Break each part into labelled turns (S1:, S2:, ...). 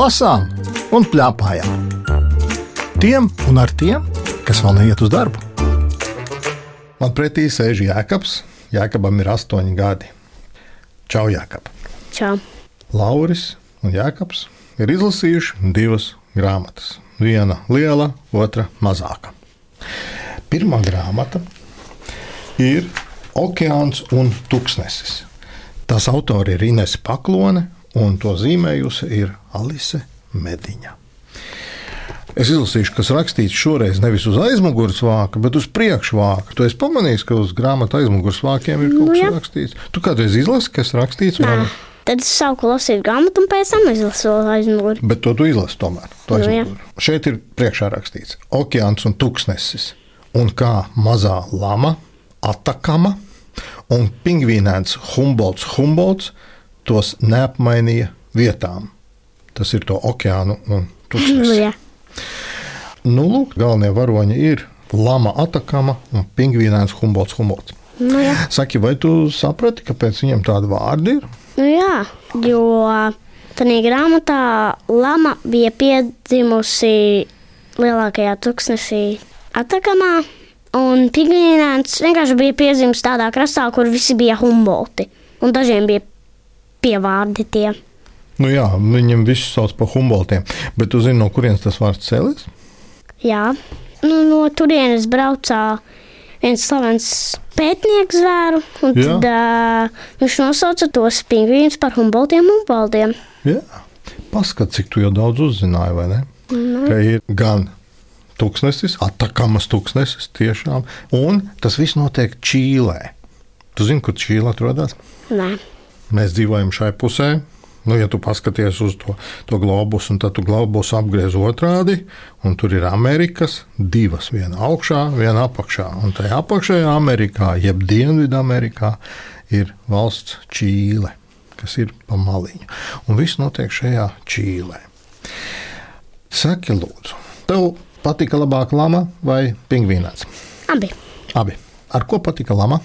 S1: lasām un plēpājām. Tiem un ar tiem, kas vēl neiet uz darbu.
S2: Man pretī sēž Jēkabs. Jēkabam ir astoņi gadi. Čau, Jēkab!
S3: Čau.
S2: Lauris un Jēkabs ir izlasījuši divas grāmatas. Viena liela, otra mazāka. Pirmā grāmata ir Okeāns un Tuksnesis. Tās autori ir Inese Paklone, un to zīmējusi ir Alise Mediņa. Es izlasīšu, kas rakstīts šoreiz nevis uz aizmugures vāka, bet uz priekšvāka. Tu esi pamanījis, ka uz grāmatas aizmugures vākiem ir kaut
S3: Nu,
S2: kas
S3: jā.
S2: rakstīts. Tu kādreiz izlasi, kas rakstīts? Vai-
S3: Tad es sāku lasīt grāmatu, un pēc tam izlasu aizmuguri.
S2: Bet to tu izlasi tomēr. To
S3: Nu, jā.
S2: aizmuguri. Šeit ir priekšā rakstīts okeāns un tūkstnesis. Un kā mazā lama, atakama un pingvīnēns Humbolds, Humbolds tos neapmainīja vietām. Tas ir to okeānu un
S3: jā.
S2: Nu, lūk, galvenie varoņi ir lama, atakama un pingvīnēns Humbolds, Humbolds.
S3: Nu, jā.
S2: Saki, vai tu saprati, kāpēc viņiem tādi vārdi ir?
S3: Nu, jā, jo tajā grāmatā lama bija piedzimusi lielākajā tūkstnesī Atakamā, un pingvīnēns vienkārši bija piedzimis tādā krastā, kur visi bija humbolti, un dažiem bija pievārdi tie.
S2: Nu, jā, viņiem visus sauc par Humboldtiem. Bet tu zini, no kurienes tas vārds cēlies?
S3: Jā, nu, no turienes braucā viens slavens pētnieks zvēru, un
S2: Jā.
S3: tad, uh, viņš nosauca tos pingvīnus par humboltiem un baldiem.
S2: Jā, paskat, cik tu jau daudz uzzināji, vai ne?
S3: Nu,
S2: Ka ir gan tūkstnesis, atakamas tūkstnesis tiešām, un tas viss notiek Čīlē. Tu zini, kur Čīlē atrodas?
S3: nē,
S2: Mēs dzīvojam šai pusē. Nu, ja tu paskaties uz to, to globusu, tad tu globusu apgriez otrādi, un tur ir Amerikas divas, viena augšā, viena apakšā. Un tajā apakšējā Amerikā, jeb Dienvidamerikā, ir valsts Čīle, kas ir pa maliņu. Un viss notiek šajā Čīlē. Saki, lūdzu, tev patika labāk lama vai pingvīnēts?
S3: abi.
S2: Abi. Ar ko patika lama?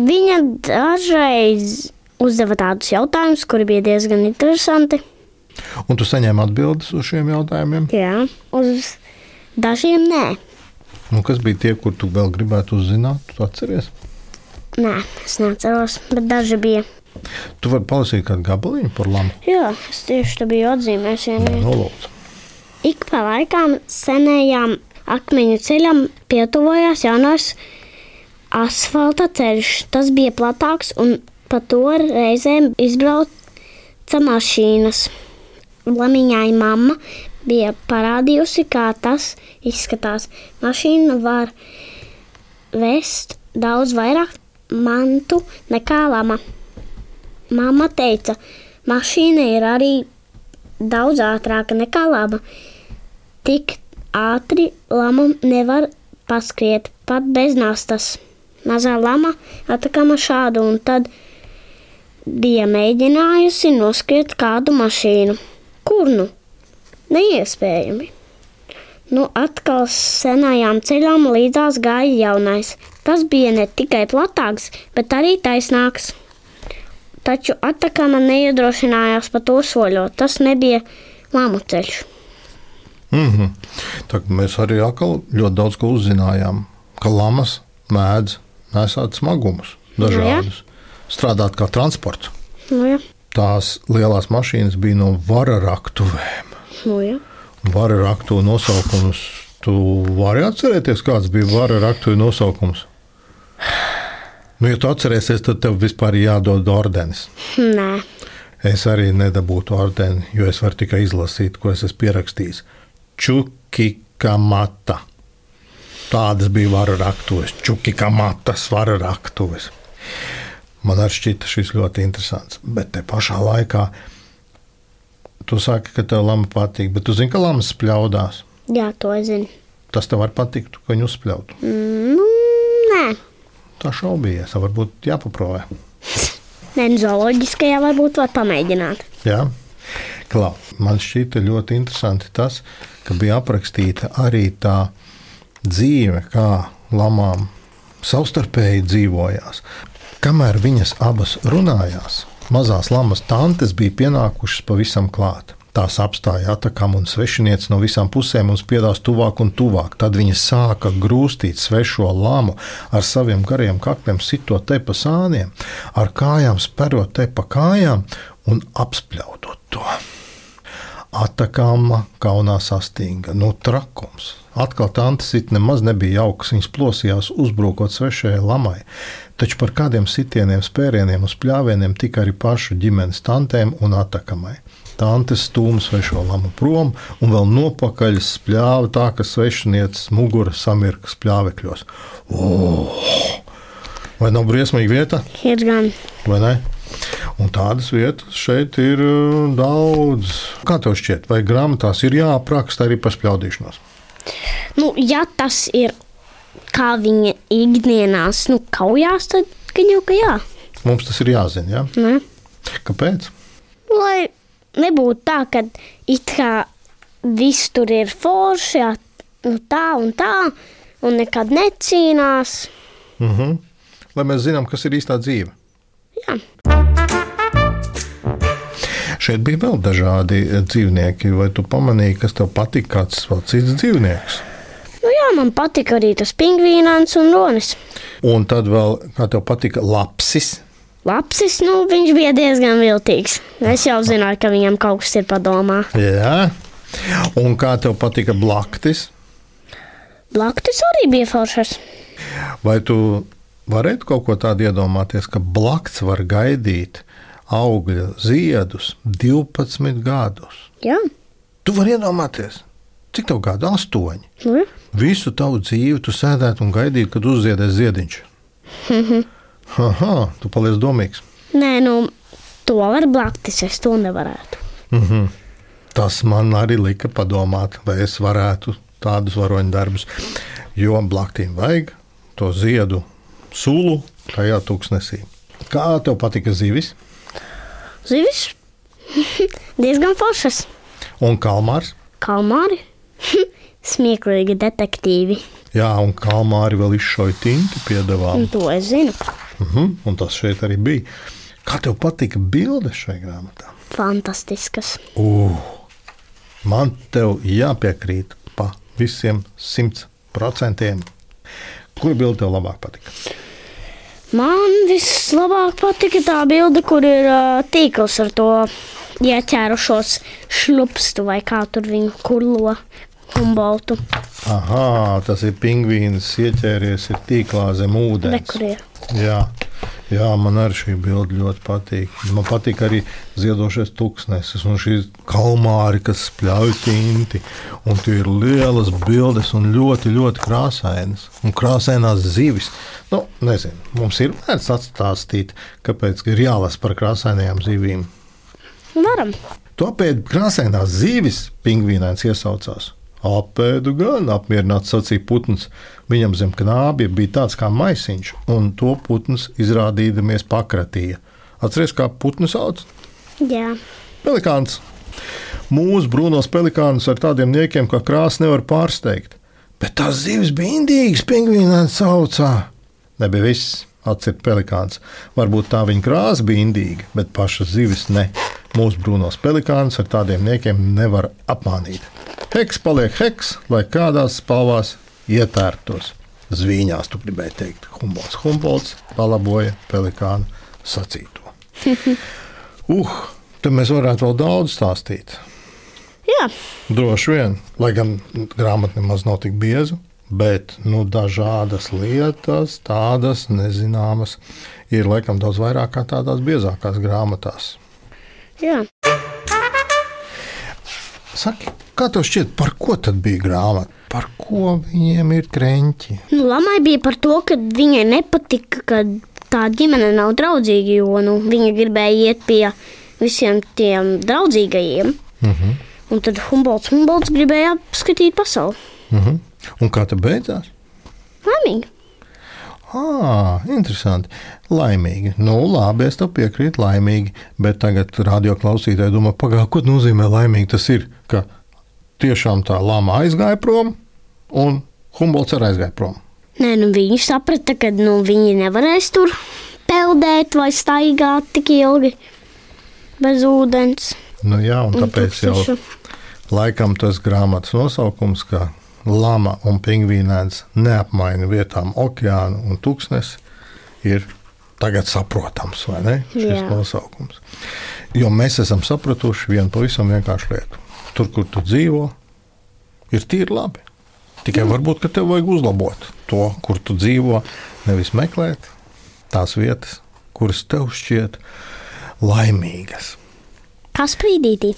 S3: Viņa dažreiz uzdeva tādus jautājumus, kuri bija diezgan interesanti.
S2: Un tu saņēmi atbildes uz šiem jautājumiem?
S3: Jā, uz dažiem nē.
S2: Nu, kas bija tie, kur tu vēl gribētu uzzināt? Tu atceries?
S3: Nē, es neatceros, bet daži bija.
S2: Tu vari palasīt kādu gabaliņu par lamu.
S3: Jā, es tieši tā biju atzīmējis. vienu.
S2: Nu.
S3: Ik pa laikam senajām akmeņu ceļam pietuvojās jaunais asfalta ceļš. Tas bija platāks un pa to reizēm izbrauca mašīnas. Lamiņai mamma bija parādījusi, kā tas izskatās. Mašīna var vest daudz vairāk mantu nekā lama. Mamma teica, mašīna ir arī daudz ātrāka nekā lama. Tik ātri lama nevar paskriet pat bez nastas. Mazā lama atakama šādu un tad bija mēģinājusi noskriet kādu mašīnu. Kur nu? Neiespējami. Nu, atkal senajām ceļām līdzās gāja jaunais. Tas bija ne tikai platāks, bet arī taisnāks. Taču atakama neiedrošinājās pa to soļot. Tas nebija lamu ceļš.
S2: Mm -hmm. Kā mēs arī ļoti daudz ko uzzinājām. Ka lamas mēdz nesāt smagumus, dažādus, strādāt kā transports.
S3: Nu, jā.
S2: Tās lielās mašīnas bija no vara raktuvēm.
S3: Nu, jā.
S2: Vara raktuve nosaukums. Tu vari atcerēties, kāds bija vara raktuve nosaukums? Nu, ja tu atcerēsies, tad tev vispār jādod ordenis.
S3: Nē,
S2: Es arī nedabūtu ordeni, jo es varu tikai izlasīt, ko es esmu pierakstījis. Čukikamata. Tādas bija varu raktuves, čukikamatas varu raktuves. Man arī šķita šis ļoti interesants. Bet te pašā laikā tu saki, ka tev lama patīk, bet tu zini, ka lamas spļaudās.
S3: jā, to es zinu.
S2: Tas tev var patikt, ka viņi uzspļautu.
S3: Nu, nē,
S2: Tā šaubījies, varbūt jāpaprovē.
S3: nē nu, zooloģiskajā varbūt var pamēģināt.
S2: Jā. Klau, man šķita ļoti interesanti tas, ka bija aprakstīta arī tā dzīve, kā lamām savstarpēji dzīvojās. Kamēr viņas abas runājās, mazās lamas tantes bija pienākušas pavisam klāt. Tās apstāja atakām un svešinieci no visām pusēm un spiedās tuvāk un tuvāk. Tad viņas sāka grūstīt svešo lamu ar saviem gariem kakliem, sitot te pa sāniem, ar kājām sperot te pa kājām un apspļaudot to. Atakāma kaunā sastinga, nu trakums. Atkal tante sit nemaz nebija jauks, viņas plosījās uzbrukot svešajai lamai, taču par kādiem sitieniem, spērieniem uz pļāvieniem tika arī pašu ģimenes tantēm un atakamai. Tante stūma svešo lamu prom un vēl nopakaļ spļāva tā, ka svešinieces mugura samirka spļāvekļos. Oh! Vai nav briesmīga vieta?
S3: Ir gan.
S2: Vai ne? Un tādas vietas šeit ir uh, daudz. Kā tev šķiet, vai grāmatās ir jāapraksta arī par spļaudīšanos?
S3: Nu, ja tas ir kā viņa ikdienās nu, kaujās, tad gan jau ka jā.
S2: Mums tas ir jāzina. Ja?
S3: Ne?
S2: Kāpēc?
S3: Lai nebūtu tā, ka it kā viss tur ir forši, jā, nu, tā un tā, un nekad necīnās.
S2: Mhm. Lai mēs zinām, kas ir īstā dzīve.
S3: Jā.
S2: Šeit bija vēl dažādi dzīvnieki. Vai tu pamanīji, kas tev patīk, kāds vēl cits dzīvnieks?
S3: Nu, jā, man patika arī tas pingvīns un ronis.
S2: Un tad vēl, kā tev patika, lapsis.
S3: Lapsis, nu, viņš bija diezgan viltīgs. Es jau zināju, ka viņam kaut kas ir padomā.
S2: Jā. Un kā tev patika blaktis?
S3: Blaktis arī bija foršs.
S2: Vai tu varētu kaut ko tādu iedomāties, ka blakts var gaidīt augļa ziedus 12 gadus?
S3: Jā,
S2: Tu vari iedomāties, cik tev gadu? Astoņi.
S3: jā.
S2: Visu tavu dzīvi tu sēdētu un gaidītu, kad uzziedēs ziediņš. Aha, tu paliec domīgs.
S3: Nē, nu, to var blaktis, es to nevarētu.
S2: Mhm. Tas man arī lika padomāt, vai es varētu tādus varoņu darbus. Jo blaktīm vajag to ziedu sulu tajā tūkstnesī. Kā tev patika zivis
S3: Zivis diezgan foršas.
S2: un kalmārs?
S3: Kalmāri, smieklīgi detektīvi.
S2: Jā, un kalmāri vēl izšauja tinti piedāvājumu.
S3: To es zinu.
S2: Mhm, un tas šeit arī bija. Kā tev patika bilde šai grāmatā?
S3: Fantastiskas.
S2: Uh, man te jāpiekrīt pa visiem simt procentiem. Kur bilde tev labāk patika?
S3: Man vislabāk patika tā bilde, kur ir uh, tīkls ar to ieķērušos šlupstu vai kā tur viņu kurlo humboltu.
S2: Aha, tas ir pingvīns, ieķēries ir tīklā zem ūdens.
S3: kur ir.
S2: Jā, jā, man arī šī bilde ļoti patīk. Man patīk arī ziedošais tūkstnesis un šīs kalmāri, kas spļauj tinti. Un tie ir lielas bildes un ļoti, ļoti krāsainas. Un krāsainās zivis. Nu, nezinu, mums ir vērts atstāstīt, kāpēc ir jālasa par krāsainajām zivīm.
S3: Varam.
S2: To pēc krāsainās zīves pingvīnēns iesaucās. Apēdu gan, apmierināts sacīja putns. Viņam zem knābja bija tāds kā maisiņš, un to putns izrādīdamies pakratīja. Atceries, kā putnu sauc?
S3: Jā.
S2: Pelikāns. Mūsu brūnos pelikānus ar tādiem niekiem kā krāsa nevar pārsteigt. Bet tās zivis bija indīgas, pingvīnēns saucā. Nebija viss, atcīt pelikāns. Varbūt tā viņa krāsa bija indīga, bet pašas zivis ne. Mūsu brūnos pelikānus ar tādiem niekiem nevar apmānīt. Heks paliek heks, lai kādās spalvās ietērtos. Zvīņās, tu gribēji teikt, Humbolds. Humbolds palaboja pelikānu sacīto. Uh, tad mēs varētu vēl daudz stāstīt.
S3: Jā.
S2: Droši vien, lai gan grāmata nemaz nav tik bieza, bet nu, dažādas lietas, tādas nezināmas, ir laikam daudz vairāk kā tādās biezākās grāmatās.
S3: Jā.
S2: Saki, kā tev šķiet, par ko tad bija grāmata? Par ko viņiem ir krēķi?
S3: Nu, Lamai bija par to, ka viņai nepatika, ka tā ģimene nav draudzīga, jo nu, viņa gribēja iet pie visiem tiem draudzīgajiem.
S2: Uh -huh.
S3: Un tad Humbolds, Humbolds gribēja apskatīt pasauli.
S2: Uh -huh. Un kā tas beidzās?
S3: Laimīgi.
S2: Ah, interesanti. Laimīgi. Nu, labi, es tev piekrītu, laimīgi. Bet tagad radio klausītāji domā, pagaidi, ko nozīmē laimīgi. Tas ir, ka tiešām tā lama aizgāja prom, un Humbolds arī aizgāja prom.
S3: Nē, nu, viņi saprata, ka nu, viņi nevarēs tur peldēt vai staigāt tik ilgi. bez ūdens.
S2: Nu, jā, un
S3: un
S2: tāpēc jau
S3: tukšušu.
S2: laikam tas grāmatas nosaukums, ka lama un pingvīnēns neapmaina vietām okeānu un tūkstnesi, ir tagad saprotams, vai ne? Šis
S3: Jā.
S2: nosaukums. Jo mēs esam sapratuši vienu pavisam vienkāršu lietu. Tur, kur tu dzīvo, ir tīri labi. Tikai varbūt, ka tev vajag uzlabot to, kur tu dzīvo, nevis meklēt tās vietas, kuras tev šķiet laimīgas.
S3: Kā sprīdītī?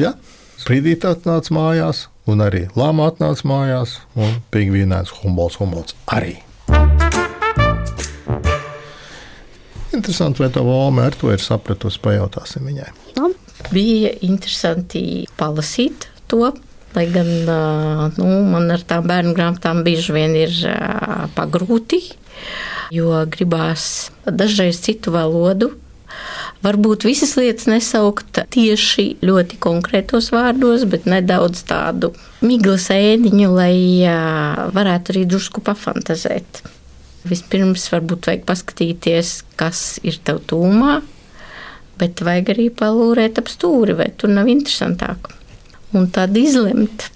S2: Ja? Sprīdīt atnāca mājās, un arī lāma atnāca mājās, un pingvīnēns Humbolds, Humbolds arī. Interesanti, vai tā Vāma ar to ir sapratusi, pajautāsim viņai.
S3: Labi.
S4: Bija interesanti palasīt to. Lai gan nu, man ar tām bērnu grāmatām bieži vien ir pagrūti, jo gribās dažreiz citu valodu. Varbūt visas lietas nesaukt tieši ļoti konkrētos vārdos, bet nedaudz tādu miglas ēdiņu, lai varētu arī drusku pafantazēt. Vispirms varbūt vajag paskatīties, kas ir tev tūmā, bet vajag arī palūrēt ap stūri, vai tur nav interesantāk. Un tad izlemt.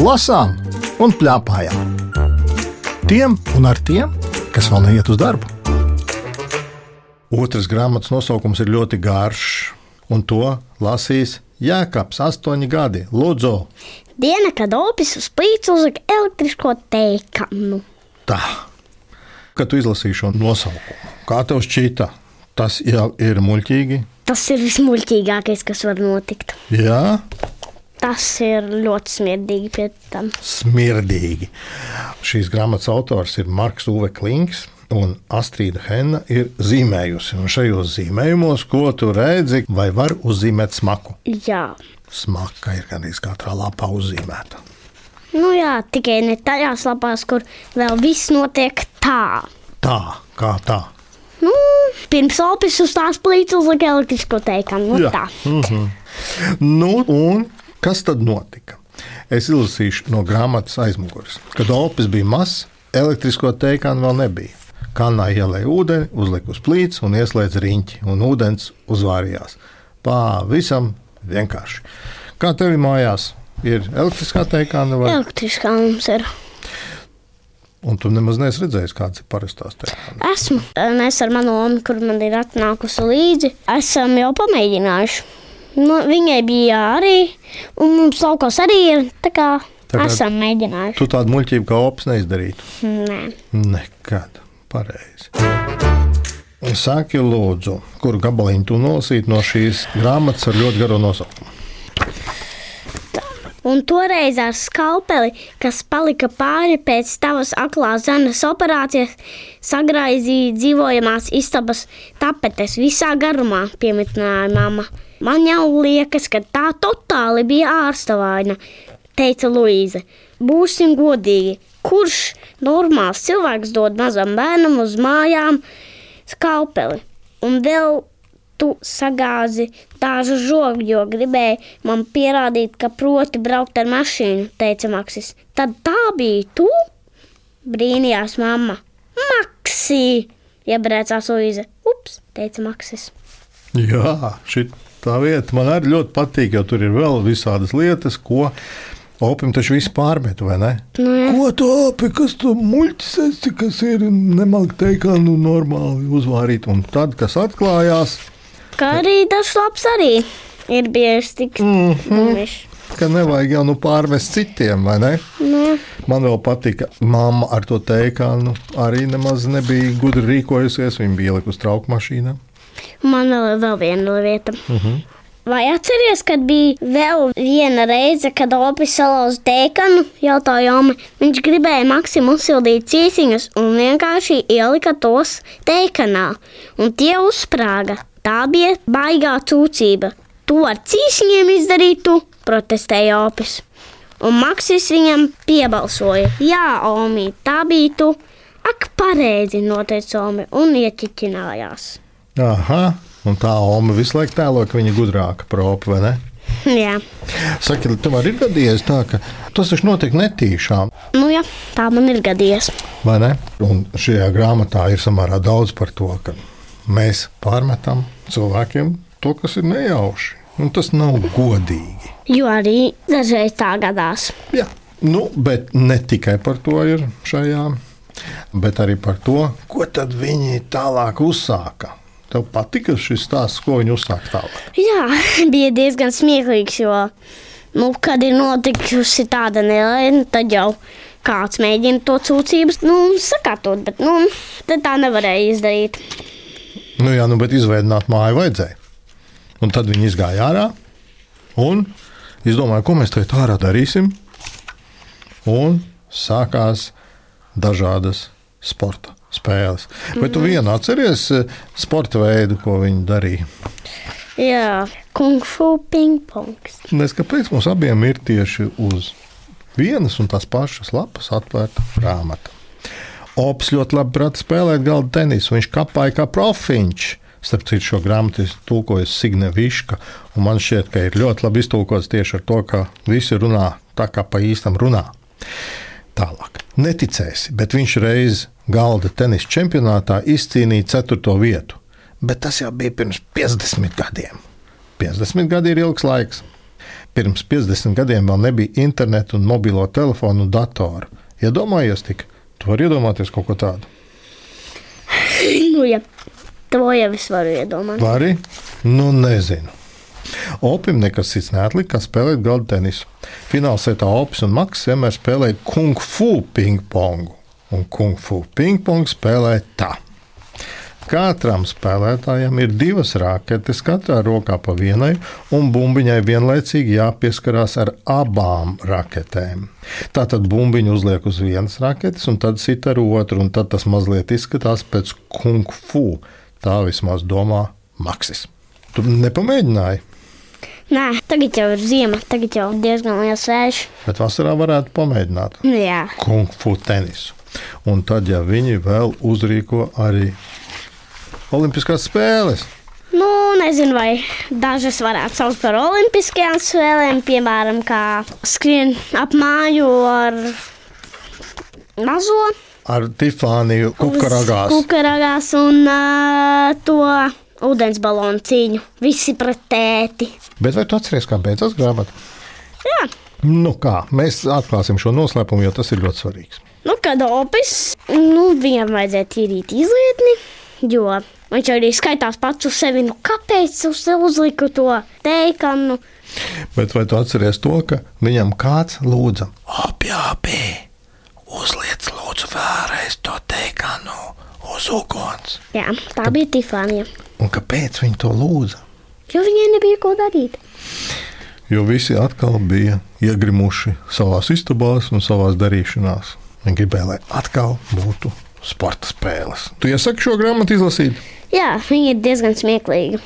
S1: Lasām un plēpājām. Tiem un ar tiem, kas vēl neiet uz darbu.
S2: Otrs grāmatas nosaukums ir ļoti garš, un to lasīs Jēkabs, astoņi gadi. Lūdzu,
S3: Diena, kad opis uz plīts uzlika elektrisko teikanu.
S2: tā, kad tu izlasīji šo nosaukumu, kā tev šķita, tas jau ir muļķīgi.
S3: Tas ir vismuļķīgākais, kas var notikt.
S2: Jā,
S3: Tas ir ļoti smirdīgi pie tam.
S2: smirdīgi. Šīs grāmatas autors ir Marks Uve Klinks. Un Astrīda Henna ir zīmējusi. Un šajos zīmējumos, ko tu redzi, vai var uzzīmēt smaku?
S3: Jā,
S2: Smaka ir gan katrā lapā uzzīmēta.
S3: nu jā, tikai ne tajās lapās, kur vēl viss notiek tā.
S2: Tā, kā tā.
S3: Nu, pirms opis uz tās plīts uzlika elektrisko teikanu. Nu,
S2: Jā.
S3: tā.
S2: Nu, un kas tad notika? Es izlasīšu no grāmatas aizmugures. Kad opis bija mazs, elektrisko teikānu vēl nebija. Kanā ielēja ūdeni, uzlika uz plīts un ieslēdza riņķi, un ūdens uzvārījās. Pavisam vienkārši. Kā tev mājās ir elektriskā teikāna, vai
S3: Elektriskā mums ir.
S2: un tu nemaz neesi redzējis, kādas ir parastās teikānas?
S3: Esmu. Mēs ar manu omu, kur man ir atnākusi līdzi, esam jau pamēģinājuši. Nu, viņai bija arī, un mums laukos arī ir. Tā kā
S2: Tagad-
S3: esam mēģinājuši.
S2: Tu tādu muļķību kā opis neizdarītu.
S3: Nē.
S2: Nekad. Pareizi. Saki, lūdzu, kuru gabaliņu tu nolasītu no šīs grāmatas ar ļoti garo nosaukumu?
S3: Un toreiz ar skalpeli, kas palika pāri pēc tavas aklās zemes operācijas, sagraizīja dzīvojamās istabas tapetes visā garumā, piemitināja mamma. Man jau liekas, ka tā totāli bija ārsta vaina, teica Luīze. Būsim godīgi, kurš normāls cilvēks dod mazam bērnam uz mājām skalpeli? Un vēl tu sagāzi dažu žogu, jo gribēji man pierādīt, ka proti braukt ar mašīnu, teica Maksis. Tad tā bija tu? Brīnījās mamma. Maksī! Iebrēcās Luīze. Ups, teica Maksis.
S2: Jā, šī tā vieta man arī ļoti patīk, jo tur ir vēl visādas lietas, ko opim taču viss pārmet, vai ne?
S3: Nu, jā.
S2: Ko tu opi, kas tu muļķis esi, kas ir nemalk teikānu normāli uzvārīt, un tad, kas atklājās,
S3: Kā arī dažs labs arī ir bijis tik mm -hmm.
S2: ka nevajag jau nu pārmest citiem, vai ne?
S3: nu,
S2: Man vēl patika, mamma ar to teikānu arī nemaz nebija gudri rīkojusies. Viņa bija ielikusi trauku mašīnā.
S3: Man vēl viena lieta. Uh -huh. Vai atceries, kad bija vēl viena reize, kad Opis salauza teikanu, jautāja Joma. Viņš gribēja Maksimu uzsildīt cīsiņus un vienkārši ielika tos teikanā, un tie uzsprāga. Tā bija baigā cūcība. To ar cīsiņiem izdarītu, protestēja Opis. Un Maksis viņam piebalsoja: Jā, Omi, tā bija tu. Ak, pareizi, noteica Omi un ieķiķinājās.
S2: Aha, un tā Oma visu laiku tēlo, ka viņa gudrāka par opu, vai ne?
S3: Jā,
S2: Saki, tev arī ir gadījies tā, ka tas taču notiek netīšām,
S3: nu, jā tā man ir gadījies.
S2: vai ne? Un šajā grāmatā ir samērā daudz par to, ka mēs pārmetam cilvēkiem to, kas ir nejauši. Un tas nav godīgi.
S3: Jo arī dažreiz tā gadās.
S2: Jā. Nu, bet ne tikai par to ir šajā, bet arī par to, ko tad viņi tālāk uzsāka. Tev patika šis stāsts, ko viņi uzsāka tālāk.
S3: Jā, bija diezgan smieklīgs, jo, nu, kad ir notikusi tāda nelaime, tad jau kāds mēģina to sūdzības nu, sakārtot, bet nu, tā nevarēja izdarīt.
S2: Nu, jā, nu, bet izveidot māju vajadzēja. Un tad viņi izgāja ārā un izdomāja, ko mēs tagad ārā darīsim. Un sākās dažādas sporta spēles. Vai tu vienu atceries eh, sporta veidu, ko viņi darīja?
S3: Jā, kung fu pingpongs.
S2: Nes kāpēc mums abiem ir tieši uz vienas un tās pašas lapas atvērta grāmata? Ops ļoti labi prata spēlēt galda tenisu. Viņš kapāja kā profiņš. Starp citu, šo grāmatu ir tulkojis Signe Viška. Man šķiet, ka ir ļoti labi iztulkots tieši ar to, ka visi runā tā, kā pa īstam runā. Tālāk. Neticēsi, bet viņš reiz galda tenisa čempionātā izcīnīja 4. vietu. Bet tas jau bija pirms 50 gadiem. 50 gadi ir ilgs laiks. Pirms 50 gadiem vēl nebija interneta, mobilo telefonu un datoru. Iedomājies, tik tu vari iedomāties kaut ko tādu.
S3: Nu, jā, to jau es varu iedomāties.
S2: Vari? Nu, nezinu. Opim nekas cits neatlika, kā spēlēt galda tenisu. Finālā setā Opis un Maks vienmēr spēlēja kung fu pingpongu. Un kung fu pingpongu spēlēja tā. Katram spēlētājam ir divas raketes, katrā rokā pa vienai, un bumbiņai vienlaicīgi jāpieskarās ar abām raketēm. Tātad bumbiņu uzliek uz vienas raketes, un tad sit ar otru, un tad tas mazliet izskatās pēc kung fu. Tā vismaz domā Maksis. Tu nepamēģināji,
S3: Nē, tagad jau ir ziema, tagad jau diezgan liels vējš.
S2: bet vasarā varētu pamēģināt
S3: Jā,
S2: kung fu tenisu. Un tad, ja viņi vēl uzrīko arī Olimpiskās spēles,
S3: nu, nezinu, vai dažas varētu saukt par olimpiskajām spēlēm, piemēram, kā skrien ap māju ar mazo
S2: ar Tifāniju kukaragās.
S3: kukaragās un uh, to ūdens balonu cīņu. Visi pret tēti.
S2: Bet vai tu atceries, kā beidzās grāmata?
S3: Jā,
S2: Nu kā, mēs atklāsim šo noslēpumu, jo tas ir ļoti svarīgs.
S3: nu, kad opis, nu, viņam vajadzēja tīrīt izlietni, jo viņš arī skaitās pats uz sevi, nu, kāpēc uz uzliku to teikanu.
S2: Bet vai tu atceries to, ka viņam kāds lūdza, apjāpī, uzliec lūdzu vēlreiz to teikanu uz uguns?
S3: Jā, tā bija Tifānija,
S2: Un kāpēc viņi to lūdza?
S3: jo viņai nebija ko darīt.
S2: Jo visi atkal bija iegrimuši savā istabā un savā darīšanās. Viņi gribēja, lai atkal būtu sporta spēles. Tu iesaki šo grāmatu izlasīt?
S3: Jā, viņa ir diezgan smieklīga.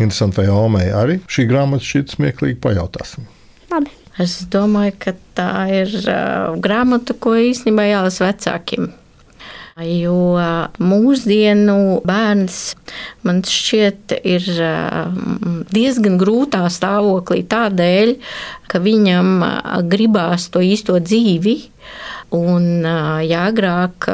S2: Interesanti, vai Omei arī šī grāmata šķiet smieklīgi pajautāsim.
S3: Labi.
S4: Es domāju, ka tā ir uh, grāmata, ko īstenībā jālasa vecākiem. Jo mūsdienu bērns man šķiet ir diezgan grūtā stāvoklī tādēļ, ka viņam gribās to īsto dzīvi. Un, ja agrāk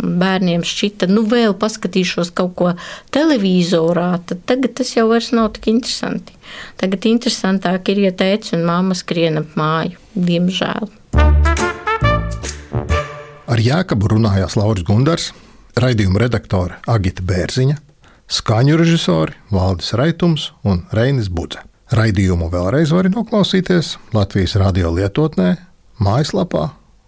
S4: bērniem šķita, nu, vēl paskatīšos kaut ko televizorā, tad tagad tas jau vairs nav tik interesanti. Tagad interesantāk ir, ja tēvs un māma skrien ap māju, diemžēl.
S2: Ar Jēkabu runājās Lauris Gundars, raidījuma redaktore Agita Bērziņa, skaņu režisori Valdis Raitums un Reinis Budze. Raidījumu vēlreiz var noklausīties Latvijas radio lietotnē, mājaslapā